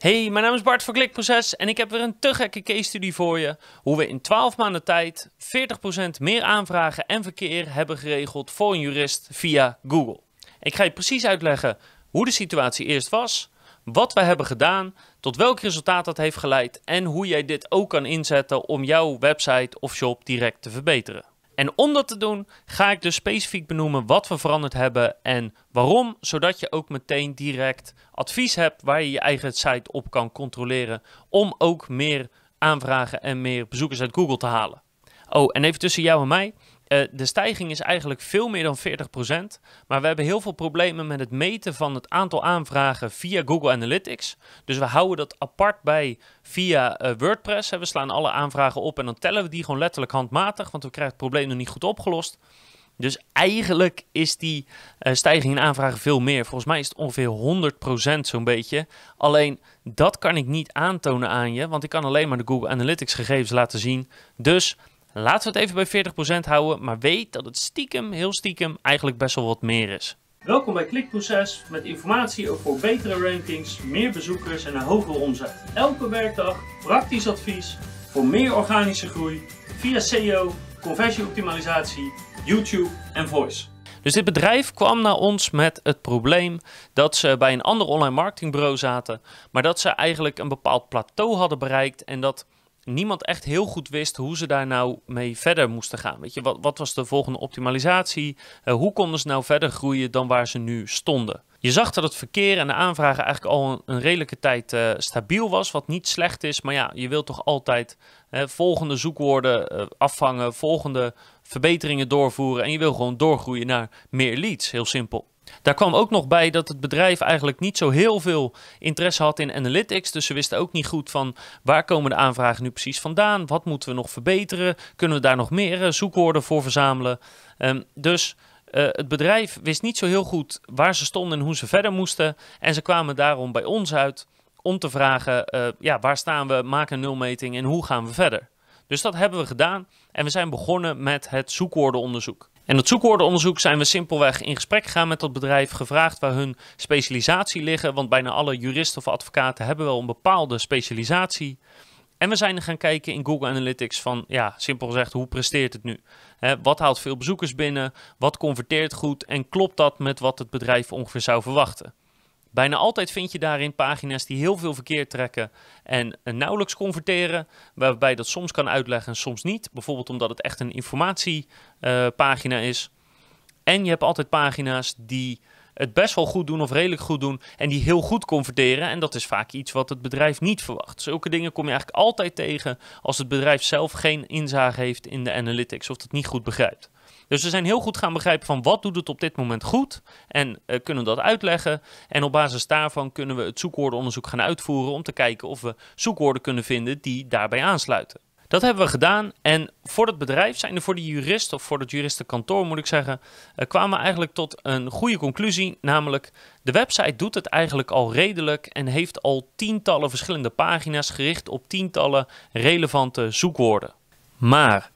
Hey, mijn naam is Bart van Klikproces en ik heb weer een te gekke case study voor je. Hoe we in 12 maanden tijd 40% meer aanvragen en verkeer hebben geregeld voor een jurist via Google. Ik ga je precies uitleggen hoe de situatie eerst was, wat we hebben gedaan, tot welk resultaat dat heeft geleid en hoe jij dit ook kan inzetten om jouw website of shop direct te verbeteren. En om dat te doen, ga ik dus specifiek benoemen wat we veranderd hebben en waarom, zodat je ook meteen direct advies hebt waar je je eigen site op kan controleren om ook meer aanvragen en meer bezoekers uit Google te halen. Oh, en even tussen jou en mij. Uh, de stijging is eigenlijk veel meer dan 40%, maar we hebben heel veel problemen met het meten van het aantal aanvragen via Google Analytics. Dus we houden dat apart bij via uh, WordPress. We slaan alle aanvragen op en dan tellen we die gewoon letterlijk handmatig, want we krijgen het probleem nog niet goed opgelost. Dus eigenlijk is die uh, stijging in aanvragen veel meer. Volgens mij is het ongeveer 100% zo'n beetje. Alleen dat kan ik niet aantonen aan je, want ik kan alleen maar de Google Analytics gegevens laten zien. Dus Laten we het even bij 40% houden, maar weet dat het stiekem, heel stiekem, eigenlijk best wel wat meer is. Welkom bij Klikproces met informatie over betere rankings, meer bezoekers en een hogere omzet. Elke werkdag praktisch advies voor meer organische groei via SEO, conversieoptimalisatie, YouTube en voice. Dus dit bedrijf kwam naar ons met het probleem dat ze bij een ander online marketingbureau zaten, maar dat ze eigenlijk een bepaald plateau hadden bereikt en dat niemand echt heel goed wist hoe ze daar nou mee verder moesten gaan. Weet je, wat, wat was de volgende optimalisatie? Uh, hoe konden ze nou verder groeien dan waar ze nu stonden? Je zag dat het verkeer en de aanvragen eigenlijk al een, redelijke tijd uh, stabiel was, wat niet slecht is. Maar ja, je wilt toch altijd volgende zoekwoorden uh, afvangen, volgende verbeteringen doorvoeren. En je wil gewoon doorgroeien naar meer leads, heel simpel. Daar kwam ook nog bij dat het bedrijf eigenlijk niet zo heel veel interesse had in analytics. Dus ze wisten ook niet goed van waar komen de aanvragen nu precies vandaan? Wat moeten we nog verbeteren? Kunnen we daar nog meer eh, zoekwoorden voor verzamelen? Um, dus uh, het bedrijf wist niet zo heel goed waar ze stonden en hoe ze verder moesten. En ze kwamen daarom bij ons uit om te vragen, uh, ja, waar staan we, maak een nulmeting en hoe gaan we verder? Dus dat hebben we gedaan en we zijn begonnen met het zoekwoordenonderzoek. En dat zoekwoordenonderzoek zijn we simpelweg in gesprek gegaan met dat bedrijf, gevraagd waar hun specialisatie liggen, want bijna alle juristen of advocaten hebben wel een bepaalde specialisatie. En we zijn gaan kijken in Google Analytics van, ja, simpel gezegd, hoe presteert het nu? wat haalt veel bezoekers binnen? Wat converteert goed? En klopt dat met wat het bedrijf ongeveer zou verwachten? Bijna altijd vind je daarin pagina's die heel veel verkeer trekken en nauwelijks converteren, waarbij dat soms kan uitleggen en soms niet. Bijvoorbeeld omdat het echt een informatiepagina is. En je hebt altijd pagina's die het best wel goed doen of redelijk goed doen en die heel goed converteren. En dat is vaak iets wat het bedrijf niet verwacht. Zulke dingen kom je eigenlijk altijd tegen als het bedrijf zelf geen inzage heeft in de analytics of het niet goed begrijpt. Dus we zijn heel goed gaan begrijpen van wat doet het op dit moment goed en uh, kunnen dat uitleggen. En op basis daarvan kunnen we het zoekwoordenonderzoek gaan uitvoeren om te kijken of we zoekwoorden kunnen vinden die daarbij aansluiten. Dat hebben we gedaan en voor het bedrijf zijn er voor de jurist of voor het juristenkantoor moet ik zeggen, uh, kwamen we eigenlijk tot een goede conclusie, namelijk de website doet het eigenlijk al redelijk en heeft al tientallen verschillende pagina's gericht op tientallen relevante zoekwoorden. Maar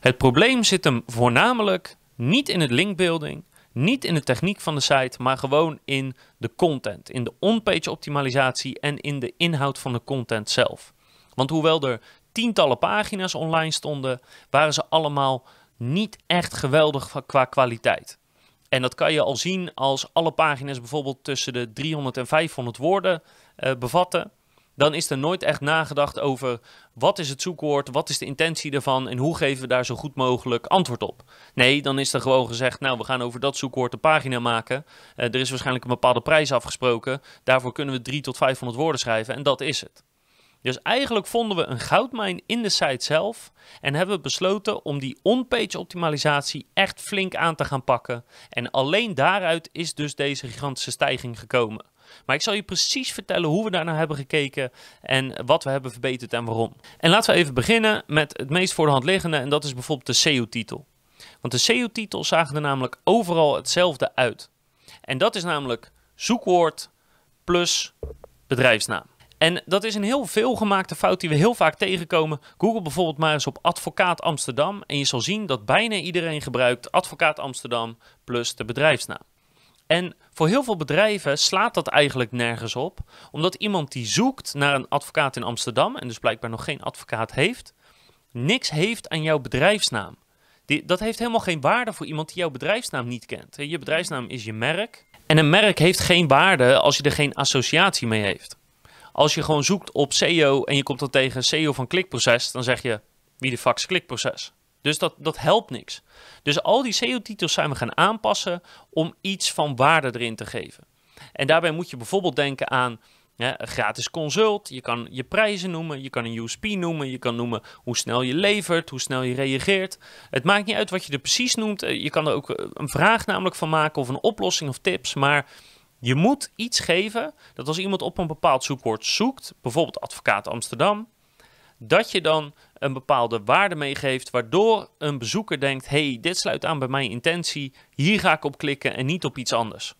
het probleem zit hem voornamelijk niet in het linkbuilding, niet in de techniek van de site, maar gewoon in de content, in de on-page optimalisatie en in de inhoud van de content zelf. Want hoewel er tientallen pagina's online stonden, waren ze allemaal niet echt geweldig qua kwaliteit. En dat kan je al zien als alle pagina's bijvoorbeeld tussen de 300 en 500 woorden uh, bevatten dan is er nooit echt nagedacht over wat is het zoekwoord, wat is de intentie ervan en hoe geven we daar zo goed mogelijk antwoord op. Nee, dan is er gewoon gezegd, nou we gaan over dat zoekwoord een pagina maken. Uh, er is waarschijnlijk een bepaalde prijs afgesproken, daarvoor kunnen we 3 tot 500 woorden schrijven en dat is het. Dus eigenlijk vonden we een goudmijn in de site zelf en hebben we besloten om die on-page optimalisatie echt flink aan te gaan pakken. En alleen daaruit is dus deze gigantische stijging gekomen. Maar ik zal je precies vertellen hoe we daarnaar hebben gekeken en wat we hebben verbeterd en waarom. En laten we even beginnen met het meest voor de hand liggende en dat is bijvoorbeeld de SEO-titel. Want de SEO-titels zagen er namelijk overal hetzelfde uit. En dat is namelijk zoekwoord plus bedrijfsnaam. En dat is een heel veelgemaakte fout die we heel vaak tegenkomen. Google bijvoorbeeld maar eens op advocaat Amsterdam en je zal zien dat bijna iedereen gebruikt advocaat Amsterdam plus de bedrijfsnaam. En voor heel veel bedrijven slaat dat eigenlijk nergens op, omdat iemand die zoekt naar een advocaat in Amsterdam en dus blijkbaar nog geen advocaat heeft, niks heeft aan jouw bedrijfsnaam. Die, dat heeft helemaal geen waarde voor iemand die jouw bedrijfsnaam niet kent. Je bedrijfsnaam is je merk. En een merk heeft geen waarde als je er geen associatie mee heeft. Als je gewoon zoekt op SEO en je komt dan tegen SEO van klikproces, dan zeg je wie de is klikproces. Dus dat, dat helpt niks. Dus al die SEO-titels zijn we gaan aanpassen om iets van waarde erin te geven. En daarbij moet je bijvoorbeeld denken aan een gratis consult. Je kan je prijzen noemen, je kan een USP noemen, je kan noemen hoe snel je levert, hoe snel je reageert. Het maakt niet uit wat je er precies noemt. Eh, je kan er ook eh, een vraag namelijk van maken of een oplossing of tips. Maar je moet iets geven dat als iemand op een bepaald zoekwoord zoekt, bijvoorbeeld advocaat Amsterdam, dat je dan een bepaalde waarde meegeeft, waardoor een bezoeker denkt: hey, dit sluit aan bij mijn intentie, hier ga ik op klikken en niet op iets anders.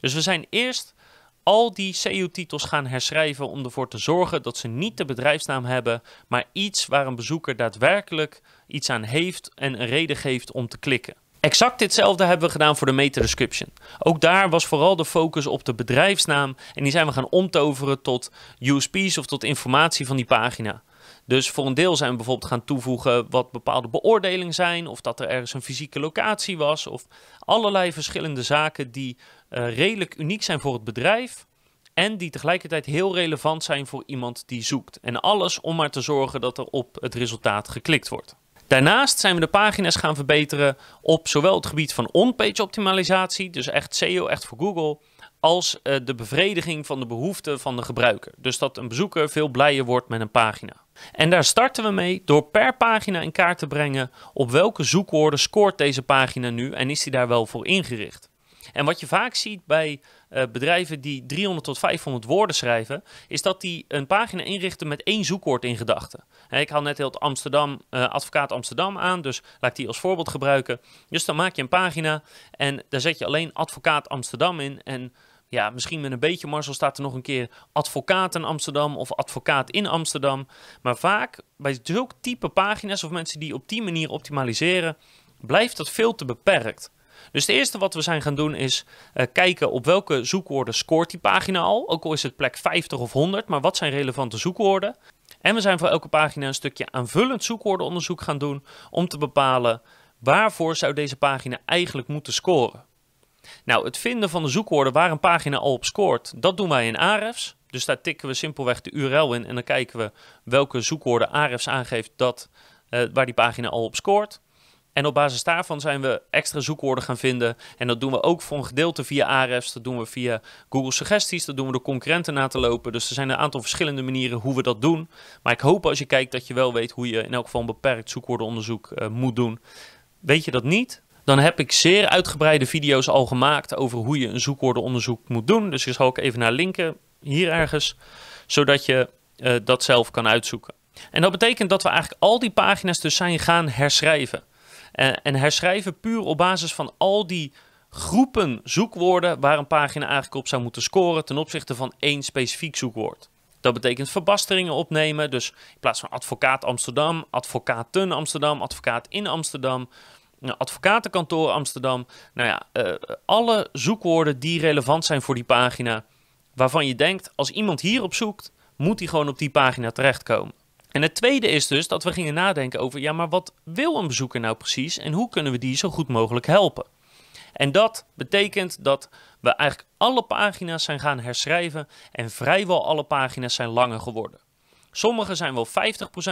Dus we zijn eerst al die SEO-titels gaan herschrijven om ervoor te zorgen dat ze niet de bedrijfsnaam hebben, maar iets waar een bezoeker daadwerkelijk iets aan heeft en een reden geeft om te klikken. Exact ditzelfde hebben we gedaan voor de meta-description. Ook daar was vooral de focus op de bedrijfsnaam en die zijn we gaan omtoveren tot USP's of tot informatie van die pagina. Dus voor een deel zijn we bijvoorbeeld gaan toevoegen wat bepaalde beoordelingen zijn, of dat er ergens een fysieke locatie was, of allerlei verschillende zaken die uh, redelijk uniek zijn voor het bedrijf en die tegelijkertijd heel relevant zijn voor iemand die zoekt. En alles om maar te zorgen dat er op het resultaat geklikt wordt. Daarnaast zijn we de pagina's gaan verbeteren op zowel het gebied van on-page optimalisatie, dus echt SEO, echt voor Google, als uh, de bevrediging van de behoeften van de gebruiker. Dus dat een bezoeker veel blijer wordt met een pagina. En daar starten we mee door per pagina in kaart te brengen op welke zoekwoorden scoort deze pagina nu en is die daar wel voor ingericht. En wat je vaak ziet bij uh, bedrijven die 300 tot 500 woorden schrijven, is dat die een pagina inrichten met één zoekwoord in gedachten. Ik haal net heel het Amsterdam, uh, advocaat Amsterdam aan, dus laat ik die als voorbeeld gebruiken. Dus dan maak je een pagina en daar zet je alleen advocaat Amsterdam in en ja, misschien met een beetje Marcel staat er nog een keer advocaat in Amsterdam of advocaat in Amsterdam. Maar vaak bij zulke type pagina's of mensen die op die manier optimaliseren, blijft dat veel te beperkt. Dus het eerste wat we zijn gaan doen is uh, kijken op welke zoekwoorden scoort die pagina al. Ook al is het plek 50 of 100, maar wat zijn relevante zoekwoorden? En we zijn voor elke pagina een stukje aanvullend zoekwoordenonderzoek gaan doen om te bepalen waarvoor zou deze pagina eigenlijk moeten scoren. Nou, het vinden van de zoekwoorden waar een pagina al op scoort, dat doen wij in Ahrefs. Dus daar tikken we simpelweg de URL in en dan kijken we welke zoekwoorden Ahrefs aangeeft dat, uh, waar die pagina al op scoort. En op basis daarvan zijn we extra zoekwoorden gaan vinden. En dat doen we ook voor een gedeelte via Ahrefs. Dat doen we via Google Suggesties. Dat doen we door concurrenten na te lopen. Dus er zijn een aantal verschillende manieren hoe we dat doen. Maar ik hoop als je kijkt dat je wel weet hoe je in elk geval een beperkt zoekwoordenonderzoek uh, moet doen. Weet je dat niet? Dan heb ik zeer uitgebreide video's al gemaakt over hoe je een zoekwoordenonderzoek moet doen. Dus hier zal ik even naar linken, hier ergens, zodat je uh, dat zelf kan uitzoeken. En dat betekent dat we eigenlijk al die pagina's dus zijn gaan herschrijven. Uh, en herschrijven puur op basis van al die groepen zoekwoorden waar een pagina eigenlijk op zou moeten scoren ten opzichte van één specifiek zoekwoord. Dat betekent verbasteringen opnemen. Dus in plaats van advocaat Amsterdam, advocaten Amsterdam, advocaat in Amsterdam, advocatenkantoor Amsterdam. Nou ja, uh, alle zoekwoorden die relevant zijn voor die pagina. Waarvan je denkt, als iemand hierop zoekt, moet hij gewoon op die pagina terechtkomen. En het tweede is dus dat we gingen nadenken over, ja, maar wat wil een bezoeker nou precies en hoe kunnen we die zo goed mogelijk helpen? En dat betekent dat we eigenlijk alle pagina's zijn gaan herschrijven en vrijwel alle pagina's zijn langer geworden. Sommige zijn wel 50%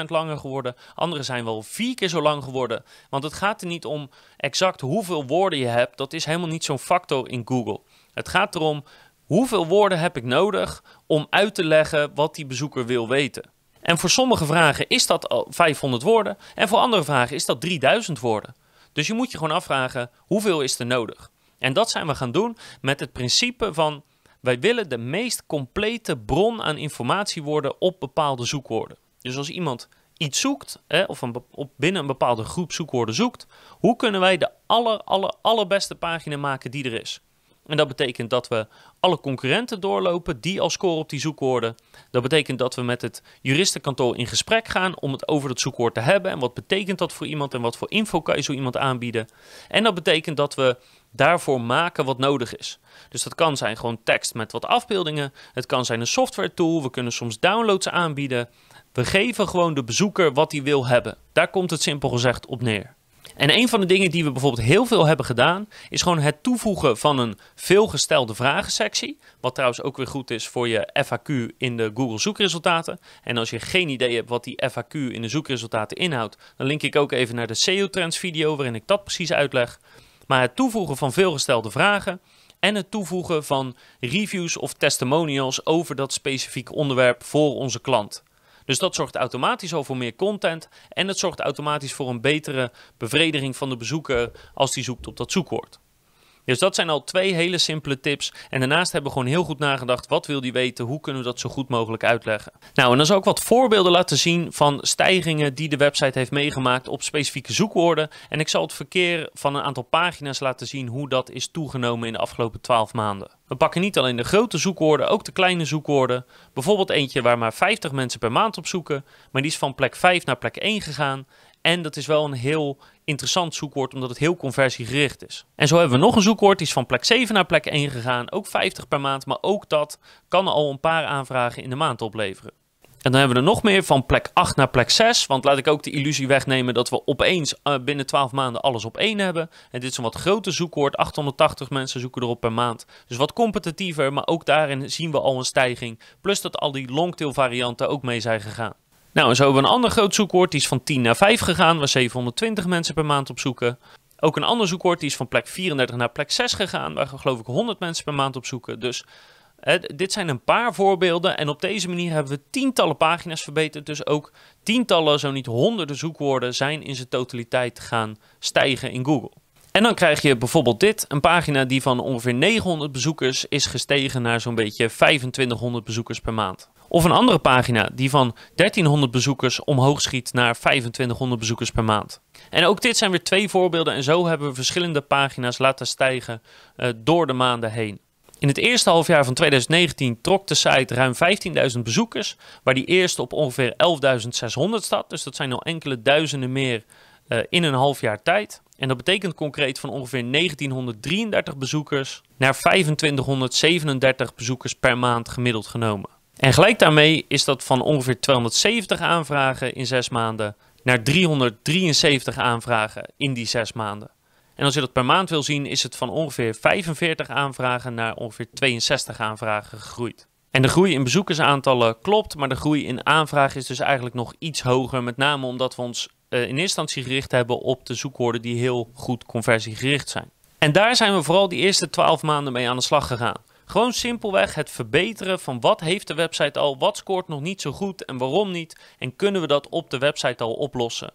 langer geworden, andere zijn wel vier keer zo lang geworden. Want het gaat er niet om exact hoeveel woorden je hebt, dat is helemaal niet zo'n factor in Google. Het gaat erom hoeveel woorden heb ik nodig om uit te leggen wat die bezoeker wil weten. En voor sommige vragen is dat 500 woorden en voor andere vragen is dat 3000 woorden. Dus je moet je gewoon afvragen hoeveel is er nodig. En dat zijn we gaan doen met het principe van wij willen de meest complete bron aan informatie worden op bepaalde zoekwoorden. Dus als iemand iets zoekt, hè, of een, op binnen een bepaalde groep zoekwoorden zoekt, hoe kunnen wij de aller, aller, allerbeste pagina maken die er is? En dat betekent dat we alle concurrenten doorlopen die al scoren op die zoekwoorden. Dat betekent dat we met het juristenkantoor in gesprek gaan om het over dat zoekwoord te hebben. En wat betekent dat voor iemand en wat voor info kan je zo iemand aanbieden. En dat betekent dat we daarvoor maken wat nodig is. Dus dat kan zijn gewoon tekst met wat afbeeldingen. Het kan zijn een software tool. We kunnen soms downloads aanbieden. We geven gewoon de bezoeker wat hij wil hebben. Daar komt het simpel gezegd op neer. En een van de dingen die we bijvoorbeeld heel veel hebben gedaan, is gewoon het toevoegen van een veelgestelde vragensectie. Wat trouwens ook weer goed is voor je FAQ in de Google zoekresultaten. En als je geen idee hebt wat die FAQ in de zoekresultaten inhoudt, dan link ik ook even naar de SEO Trends video waarin ik dat precies uitleg. Maar het toevoegen van veelgestelde vragen en het toevoegen van reviews of testimonials over dat specifieke onderwerp voor onze klant. Dus dat zorgt automatisch al voor meer content en het zorgt automatisch voor een betere bevrediging van de bezoeker als die zoekt op dat zoekwoord. Dus dat zijn al twee hele simpele tips. En daarnaast hebben we gewoon heel goed nagedacht. Wat wil die weten? Hoe kunnen we dat zo goed mogelijk uitleggen? Nou, en dan zal ik wat voorbeelden laten zien van stijgingen die de website heeft meegemaakt op specifieke zoekwoorden. En ik zal het verkeer van een aantal pagina's laten zien hoe dat is toegenomen in de afgelopen 12 maanden. We pakken niet alleen de grote zoekwoorden, ook de kleine zoekwoorden. Bijvoorbeeld eentje waar maar 50 mensen per maand op zoeken, maar die is van plek 5 naar plek 1 gegaan. En dat is wel een heel interessant zoekwoord, omdat het heel conversiegericht is. En zo hebben we nog een zoekwoord, die is van plek 7 naar plek 1 gegaan. Ook 50 per maand, maar ook dat kan al een paar aanvragen in de maand opleveren. En dan hebben we er nog meer van plek 8 naar plek 6. Want laat ik ook de illusie wegnemen dat we opeens uh, binnen 12 maanden alles op 1 hebben. En dit is een wat groter zoekwoord. 880 mensen zoeken erop per maand. Dus wat competitiever, maar ook daarin zien we al een stijging. Plus dat al die longtail varianten ook mee zijn gegaan. Nou, en zo hebben we een ander groot zoekwoord, die is van 10 naar 5 gegaan, waar 720 mensen per maand op zoeken. Ook een ander zoekwoord, die is van plek 34 naar plek 6 gegaan, waar geloof ik 100 mensen per maand op zoeken. Dus dit zijn een paar voorbeelden en op deze manier hebben we tientallen pagina's verbeterd. Dus ook tientallen, zo niet honderden zoekwoorden zijn in zijn totaliteit gaan stijgen in Google. En dan krijg je bijvoorbeeld dit, een pagina die van ongeveer 900 bezoekers is gestegen naar zo'n beetje 2500 bezoekers per maand. Of een andere pagina die van 1300 bezoekers omhoog schiet naar 2500 bezoekers per maand. En ook dit zijn weer twee voorbeelden en zo hebben we verschillende pagina's laten stijgen uh, door de maanden heen. In het eerste halfjaar van 2019 trok de site ruim 15.000 bezoekers, waar die eerste op ongeveer 11.600 staat. Dus dat zijn al enkele duizenden meer uh, in een half jaar tijd. En dat betekent concreet van ongeveer 1933 bezoekers naar 2537 bezoekers per maand gemiddeld genomen. En gelijk daarmee is dat van ongeveer 270 aanvragen in zes maanden naar 373 aanvragen in die zes maanden. En als je dat per maand wil zien, is het van ongeveer 45 aanvragen naar ongeveer 62 aanvragen gegroeid. En de groei in bezoekersaantallen klopt, maar de groei in aanvragen is dus eigenlijk nog iets hoger. Met name omdat we ons uh, in eerste instantie gericht hebben op de zoekwoorden die heel goed conversiegericht zijn. En daar zijn we vooral die eerste 12 maanden mee aan de slag gegaan. Gewoon simpelweg het verbeteren van wat heeft de website al, wat scoort nog niet zo goed en waarom niet. En kunnen we dat op de website al oplossen.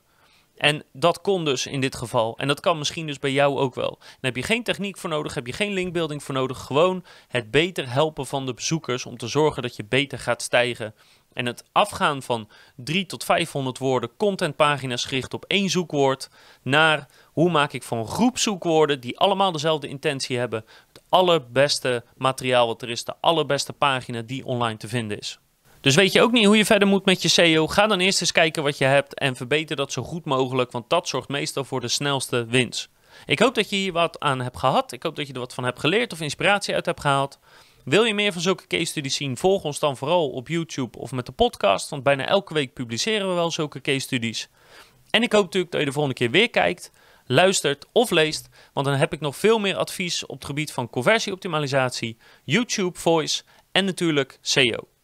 En dat kon dus in dit geval. En dat kan misschien dus bij jou ook wel. Dan heb je geen techniek voor nodig, heb je geen linkbuilding voor nodig. Gewoon het beter helpen van de bezoekers om te zorgen dat je beter gaat stijgen. En het afgaan van 3 tot 500 woorden contentpagina's gericht op één zoekwoord naar hoe maak ik van groep zoekwoorden die allemaal dezelfde intentie hebben allerbeste materiaal wat er is, de allerbeste pagina die online te vinden is. Dus weet je ook niet hoe je verder moet met je SEO? Ga dan eerst eens kijken wat je hebt en verbeter dat zo goed mogelijk, want dat zorgt meestal voor de snelste winst. Ik hoop dat je hier wat aan hebt gehad. Ik hoop dat je er wat van hebt geleerd of inspiratie uit hebt gehaald. Wil je meer van zulke case studies zien? Volg ons dan vooral op YouTube of met de podcast, want bijna elke week publiceren we wel zulke case studies. En ik hoop natuurlijk dat je de volgende keer weer kijkt, luistert of leest, want dan heb ik nog veel meer advies op het gebied van conversieoptimalisatie, YouTube Voice en natuurlijk SEO.